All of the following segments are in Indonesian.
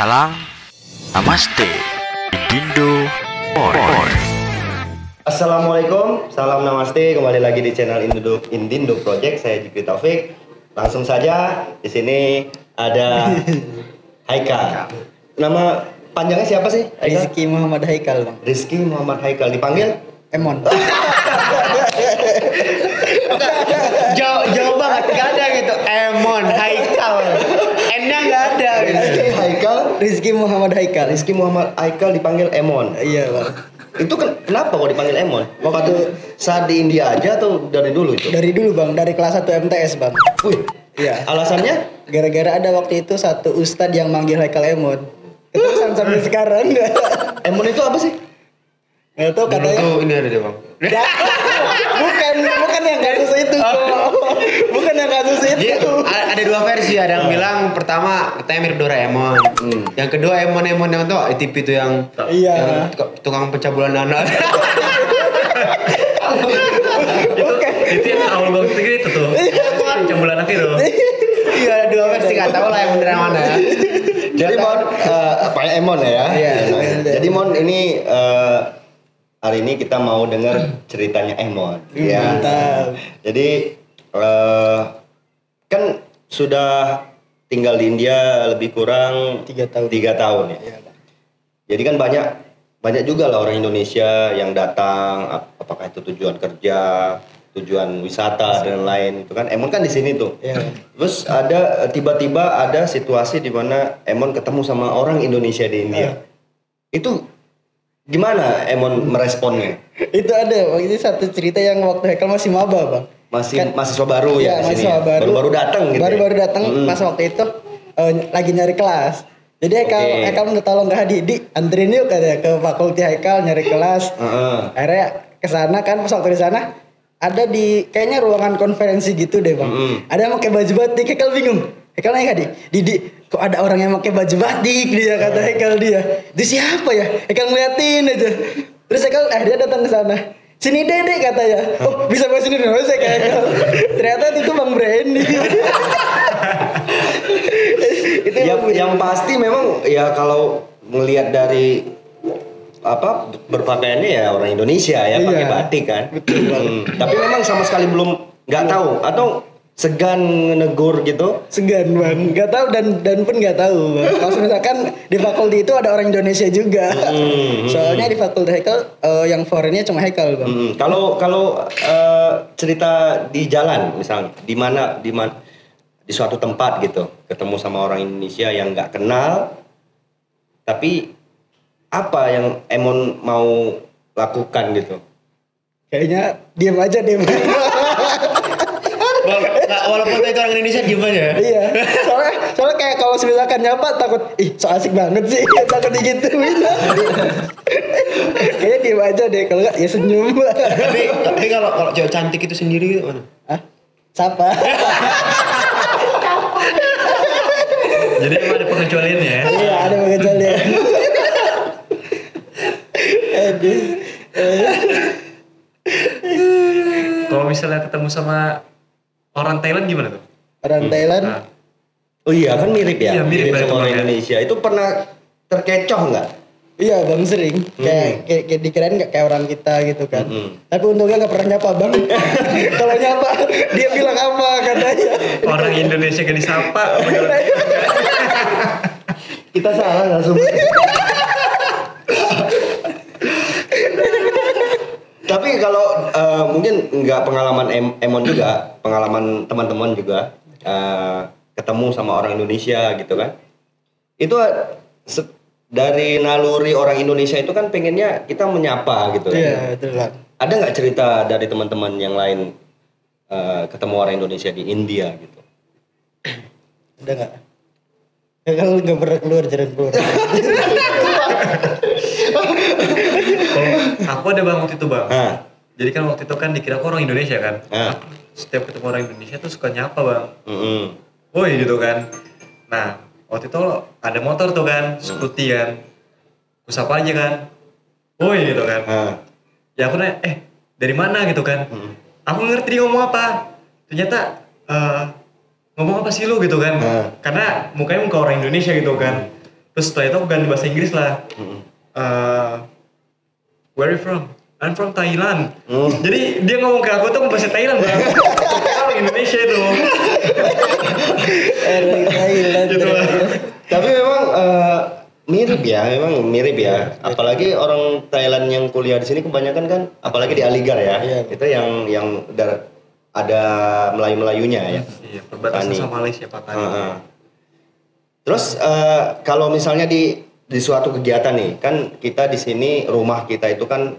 Salam Namaste Dindo Boy. Assalamualaikum, salam namaste. Kembali lagi di channel Indindo, Indindo Project. Saya Jikri Taufik. Langsung saja di sini ada Haikal. Nama panjangnya siapa sih? Haikal? Rizky Muhammad Haikal bang Rizky Muhammad Haikal dipanggil Emon jauh jauh banget gak ada gitu Emon Haikal N-nya gak ada gitu. Rizky Haikal. Rizky Muhammad Haikal Rizky Muhammad Haikal dipanggil Emon. iya bang Itu ken- kenapa kok dipanggil Emon? Waktu saat di India aja atau dari dulu itu? dari dulu bang dari kelas 1 MTS bang Wih, iya alasannya? gara-gara ada waktu itu satu ustadz yang manggil Haikal Emon Keterusan sampai sekarang Emon itu apa sih? Dulu katanya tuh ini ada deh bang bukan bukan yang kasus itu kok bukan yang kasus itu Jadi a- ada dua versi ada yang bilang pertama katanya mirip Doraemon yang kedua Emon Emon yang tuh ITP tuh yang Iya. yang tuk- tukang pencabulan anak itu yang awal banget itu gitu tuh jam bulan akhir tuh iya ada dua versi nggak tahu lah yang bener yang mana Jadi Mon, eh, apa ya Emon ya? Iya, Emon. Emon. Jadi Mon ini eh, hari ini kita mau dengar ceritanya Emon. Ya. mantap. Jadi eh, kan sudah tinggal di India lebih kurang Tiga tahun. Tiga tahun ya. Iya. Jadi kan banyak banyak juga lah orang Indonesia yang datang, ap- apakah itu tujuan kerja, tujuan wisata dan lain itu kan. Emon kan di sini tuh. Iya. Terus ada tiba-tiba ada situasi di mana Emon ketemu sama orang Indonesia di India. Itu gimana Emon meresponnya? itu ada waktu itu satu cerita yang waktu Haikal masih maba bang Masih Kan- mahasiswa baru ya di sini. mahasiswa ya? baru. Baru-baru datang gitu. Baru-baru ya? datang Mm. pas waktu itu eh, lagi nyari kelas. Jadi Haikal, Oke. Haikal minta tolong ke Hadi, di anterin yuk katanya ke fakulti Haikal nyari kelas. Heeh. Akhirnya ke sana kan pas waktu di sana ada di kayaknya ruangan konferensi gitu deh bang. Mm-mm. Ada yang pakai baju batik, Haikal bingung. Haikal nanya Hadi, Didi kok ada orang yang pakai baju batik dia kata Haikal dia. Itu siapa ya? Haikal ngeliatin aja. Terus Haikal eh dia datang ke sana. Sini dede katanya. Oh bisa bahasa Indonesia kayak Haikal. Ternyata itu Bang Brandy. itu yang, yang pasti memang ya kalau melihat dari apa berpakaiannya ya orang Indonesia ya pakai Iya. batik kan. Hmm, Tapi memang sama sekali belum nggak tahu atau segan negur gitu. segan bang. Nggak tahu dan dan pun nggak tahu kalau misalkan di fakulti itu ada orang Indonesia juga. Hmm, soalnya di fakulti Haikal eh, yang foreignnya cuma Haikal bang. Hmm, Kalau kalau eh, cerita di jalan misalnya di mana di mana di suatu tempat gitu ketemu sama orang Indonesia yang nggak kenal tapi apa yang Emon mau lakukan gitu? kayaknya diam aja deh walaupun itu orang Indonesia diem aja iya soalnya soalnya kayak kalau misalkan nyapa takut ih so asik banget sih takut digituin kayaknya diam aja deh kalau nggak ya senyum tapi tapi kalau kalau cewek cantik itu sendiri gimana Hah? Siapa? jadi emang ada pengecualiannya ya Iya ada pengecualian. Aduh. kalau misalnya ketemu sama orang Thailand gimana tuh Orang Thailand Nah, Oh iya kan mirip ya, Iya, mirip sama banget orang ya. Indonesia. Itu pernah terkecoh nggak? Iya bang sering kayak kayak, kayak dikirain nggak kayak orang kita gitu kan. Mm-mm. Tapi untungnya nggak pernah nyapa bang. Kalau nyapa dia bilang apa katanya. orang Indonesia gak disapa? Kita salah nggak semua. Tapi kalau eh, mungkin nggak pengalaman em- Emon juga, pengalaman teman-teman juga eh, ketemu sama orang Indonesia gitu kan? Itu eh, dari naluri orang Indonesia itu kan pengennya kita menyapa gitu. kan. Iya betul bang. Ada nggak cerita dari teman-teman yang lain eh, ketemu orang Indonesia di India gitu? Ada nggak? Ya, kalau nggak pernah keluar jarang keluar. aku ada bang waktu itu bang Nah, jadi kan waktu itu kan dikira aku orang Indonesia kan? Ah. setiap ketemu orang Indonesia tuh suka nyapa bang. Mm-mm. woi gitu kan. Nah waktu itu ada motor tuh kan scooty kan. Aku sapa aja kan. Woi gitu kan. Ah. ya aku nanya eh dari mana? gitu kan. Mm. aku ngerti dia ngomong apa. Ternyata eh, ngomong apa sih lu? gitu kan. Hmm. karena mukanya muka orang Indonesia gitu kan. Terus setelah itu aku ganti bahasa Inggris lah. Eh, where you from I'm from Thailand jadi dia ngomong ke aku tuh bahasa Thailand bang orang Indonesia itu Orang Thailand. gitu lah Tapi memang eh, mirip ya, memang mirip ya. Apalagi orang Thailand yang kuliah di sini kebanyakan kan, apalagi di Aligar ya, Iya. itu yang yang dar- ada Melayu-melayunya ya. iya perbatasan Tani. sama Malaysia Patani Heeh. Terus eh, kalau misalnya di di suatu kegiatan nih, kan kita di sini rumah kita itu kan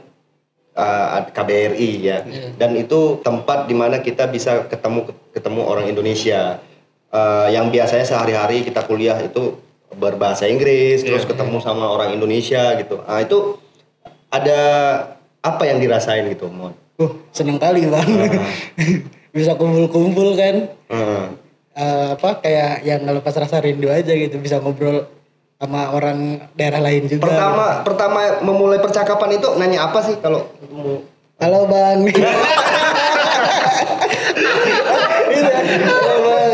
eh, KBRI ya, dan itu tempat di mana kita bisa ketemu ketemu orang Indonesia Eh, yang biasanya sehari-hari kita kuliah itu berbahasa Inggris, terus ketemu sama orang Indonesia gitu. Ah itu ada apa yang dirasain gitu, Mon? Uh, seneng kali bang. bisa kumpul-kumpul kan. Heeh. Eh, apa kayak yang ngelepas rasa rindu aja gitu bisa ngobrol sama orang daerah lain juga. Pertama pertama memulai percakapan itu nanya apa sih kalau Halo bang. Gitu ya. Halo bang.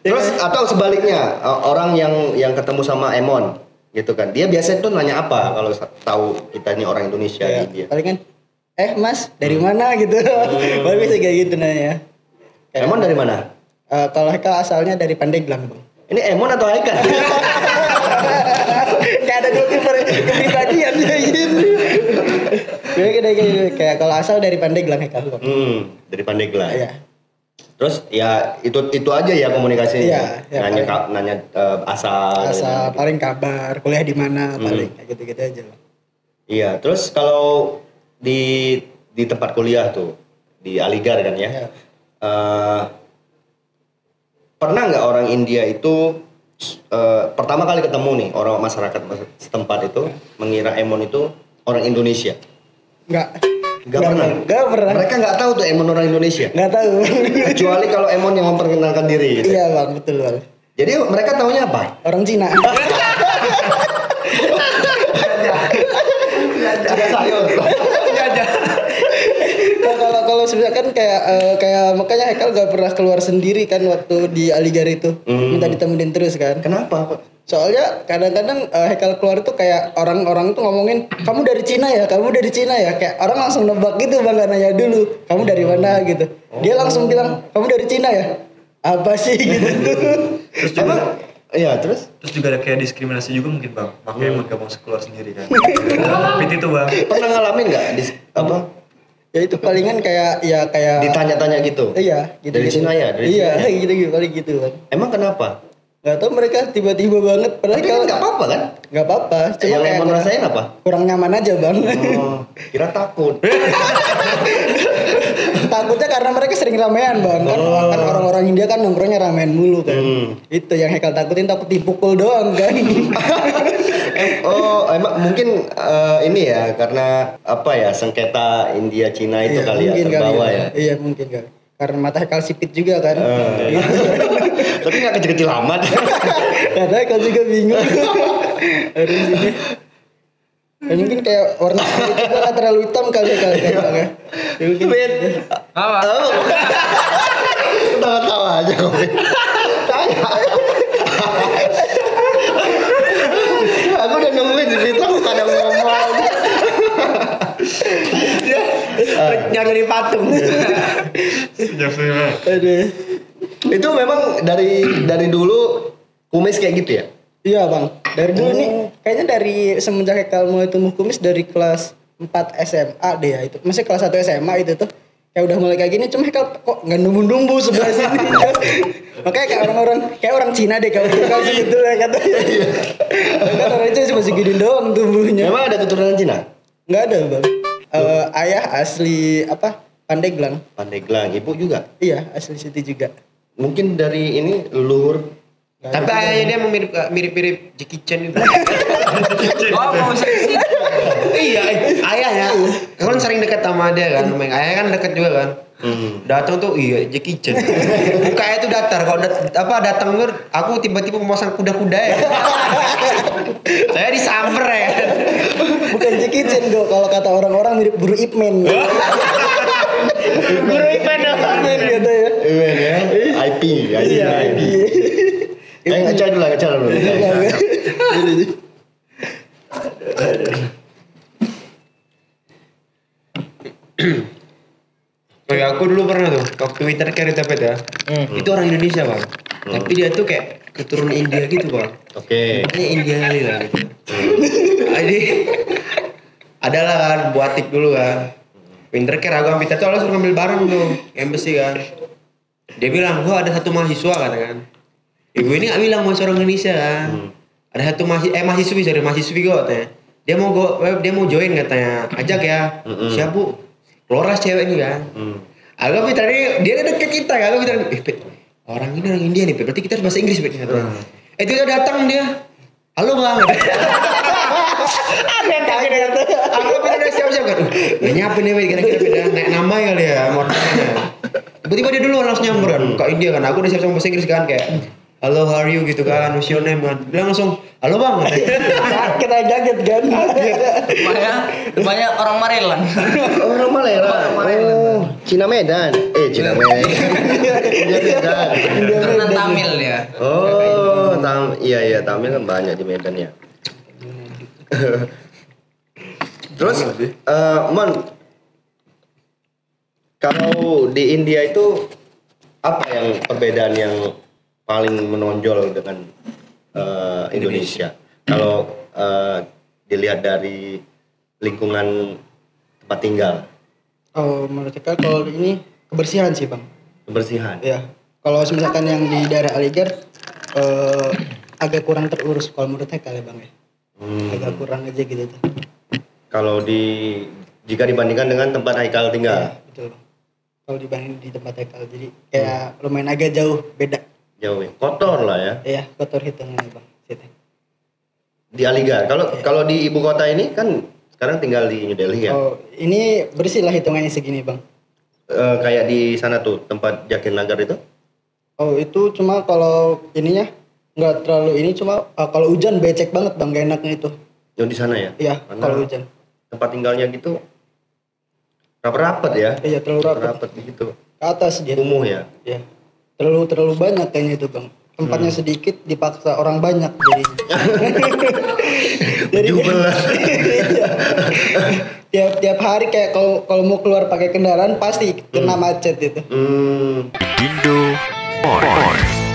Terus atau sebaliknya orang yang yang ketemu sama Emon gitu kan. Dia biasanya tuh nanya apa kalau tahu kita ini orang Indonesia Ya, di dia. paling kan eh mas dari mana gitu. Baru bisa kayak gitu nanya. Emon dari mana? eh, kalau asalnya dari Pandeglang bang. Ini Emon atau Haikal? Kayak ada dua keper- kepribadian kayak gitu. Kayak kayak gitu. Kayak kalau asal dari Pandeglang Heka bang. hmm, dari Pandeglang. Iya. Terus ya itu itu aja ya komunikasinya. Iya, iya, nanya paling. ka- nanya eh, asal. Asal paling kabar, kuliah di mana, Hmm. paling gitu-gitu aja. Iya, terus kalau di di tempat kuliah tuh di Aligar kan ya. Iya. eh, pernah nggak orang India itu eh, pertama kali ketemu nih orang masyarakat mas- setempat itu mengira Emon itu orang Indonesia? Enggak. Nggak pernah. Enggak pernah. Mereka nggak tahu tuh Emon orang Indonesia. Enggak tahu. Kecuali kalau Emon yang memperkenalkan diri. Gitu. iya bang, betul bang. Jadi mereka taunya apa? Orang Cina. Sayur. Kalau kalau sebenarnya kan kayak eh, kayak makanya Haikal gak pernah keluar sendiri kan waktu di Aligar itu. Hmm. Minta ditemenin terus kan. Kenapa? Soalnya kadang-kadang eh, Haikal keluar tuh kayak orang-orang tuh ngomongin kamu dari Cina ya, kamu dari Cina ya. Kayak orang langsung nebak gitu bang gak nanya dulu kamu dari mana gitu. Dia langsung bilang kamu dari Cina ya. Apa sih gitu. terus juga? Iya terus? terus juga ada kayak diskriminasi juga mungkin bang makanya emang gak mau keluar sendiri kan Fit itu bang Pernah ngalamin nggak di apa? Ya itu palingan kayak ya kayak Ditanya-tanya gitu? Iya, gitu. Dari Cina ya? Dari iya, Cina ya? gitu gitu paling gitu kan. Emang kenapa? Gak tau mereka tiba-tiba banget padahal Tapi kan nggak apa-apa kan? Gak apa-apa, cuma yang kayak kurang, apa? kurang nyaman aja bang. Oh, kira takut. Takutnya karena mereka sering ramean bang, kan, kan orang-orang India kan nongkrongnya ramean mulu kan. Hmm. Itu yang Hekal takutin takut dipukul doang kan. Oh, emang mungkin eh, ini ya karena apa ya sengketa India Cina itu Iya, kali ya mungkin kali terbawa ya. Iya mungkin kali. Karena mata Hekal sipit juga kan. Eh. Gitu. Tapi nggak kecil-kecil amat. Karena Hekal juga bingung. Harus ini. Ya, mungkin kayak warna kulit juga nggak terlalu hitam kali ya kali ya. Bang, ya. Ya, mungkin. Apa? Oh. Ketawa-tawa aja kok. Tanya. Aku udah nungguin di situ aku kadang ngomong. Nyari dari patung. Itu memang dari dari dulu kumis kayak gitu ya? Iya bang, dari dulu nih kayaknya dari semenjak Hekal mulai tumbuh kumis dari kelas 4 SMA deh ya itu. Masih kelas 1 SMA itu tuh. Kayak udah mulai kayak gini, cuma Hekal kok nggak numbu-numbu sebelah sini. Makanya kayak orang-orang, kayak orang Cina deh kalau Hekal sebetulnya katanya. kan orang itu masih gini doang tumbuhnya. Memang ada keturunan Cina? Nggak ada bang. Eh, ayah asli apa? Pandeglang. Pandeglang, ibu juga. Iya asli situ juga. Mungkin dari ini leluhur Tapi ayahnya dia mirip mirip-mirip Jackie Chan itu. Oh, mau seksi. iya, ayahnya. Kan sering dekat sama dia kan. Main ayah kan dekat juga kan. Hmm. Datang tuh iya Jackie Chan. Mukanya itu datar. Kalau dat- apa datang tuh aku tiba-tiba memasang kuda-kuda ya. Saya disamper ya. Bukan Jackie Chan Go, kalau kata orang-orang mirip Buru Ipman. Guru Ipan dong. Ipman gitu ya. Iya ya. IP, IP, Iya. IP. Eh, ngaca dulu, dulu. Ya, aku dulu pernah tuh waktu winter care itu ya. Itu orang Indonesia bang. Tapi dia tuh kayak keturunan India gitu bang. Oke. Kayaknya India kali lah gitu. Jadi adalah kan buatik dulu kan. Winter care aku ambil tuh langsung ngambil barang tuh embassy kan. Dia bilang, gua ada satu mahasiswa katakan. Ibu ini gak bilang mahasiswa orang Indonesia kan. Ada satu mahasiswa, eh mahasiswi sorry mahasiswi kok katanya. Dia mau go, eh, dia mau join katanya. Ajak ya. Siap bu. Loras cewek ini kan. Hmm. Aku pintar dia, dia ada deket kita kan. Aku pintar, eh Pet, orang ini orang India nih, Pet. Berarti kita harus bahasa Inggris, Pet. katanya. Eh dia datang dia. Halo bang. Ada kaget dia. Aku pintar dia siap-siap kan. Nggak nyiapin nih, Pet. Kira-kira beda naik nama kali ya, motornya. Tiba-tiba dia dulu langsung nyamper kan. Kak India kan. Aku udah siap-siap bahasa Inggris kan kayak. Halo, how are you gitu kan, what's your name kan. Dia langsung, halo bang. Kita kaget kan. Rupanya, rupanya orang Maryland. Oh, orang Malaysia. Oh, Cina Medan. Eh, Cina Medan. India Medan. Karena Tamil ya. Oh, tam iya iya Tamil kan banyak di Medan ya. Terus, eh Mon, kalau di India itu apa yang perbedaan yang paling menonjol dengan eh, Indonesia? Kalau eh, dilihat dari lingkungan tempat tinggal, Oh, menurut saya kalau ini kebersihan sih bang. kebersihan. Ya. Kalau misalkan yang di daerah Aligar eh, agak kurang terurus kalau menurut saya kali bang ya. Hmm. Agak kurang aja gitu tuh. Kalau di jika dibandingkan dengan tempat Haikal tinggal, Ya, betul bang. Kalau dibanding di tempat Haikal jadi kayak lumayan agak jauh beda. Jauh ya. Kotor lah ya. Ya kotor hitungannya bang. Di Aligarh. Kalau kalau di ibu kota ini kan sekarang tinggal di New Delhi ya. Oh ini bersih lah hitungannya segini bang. Eh, kayak di sana tuh tempat Jakin Nagar itu. Oh itu cuma kalau ininya nggak terlalu ini cuma ah, kalau hujan becek banget bang gak enaknya itu. Yang di sana ya. Iya Karena kalau hujan. Tempat tinggalnya gitu rapat-rapat ya. Iya terlalu rapat. Rapat gitu. Ke atas dia. Kumuh ya. Iya. Terlalu terlalu banyak kayaknya itu bang. Tempatnya sedikit dipaksa orang banyak jadi. jadi lah. tiap tiap hari kayak kalau kalau mau keluar pakai kendaraan pasti kena macet itu. Hmm. Dindo Point.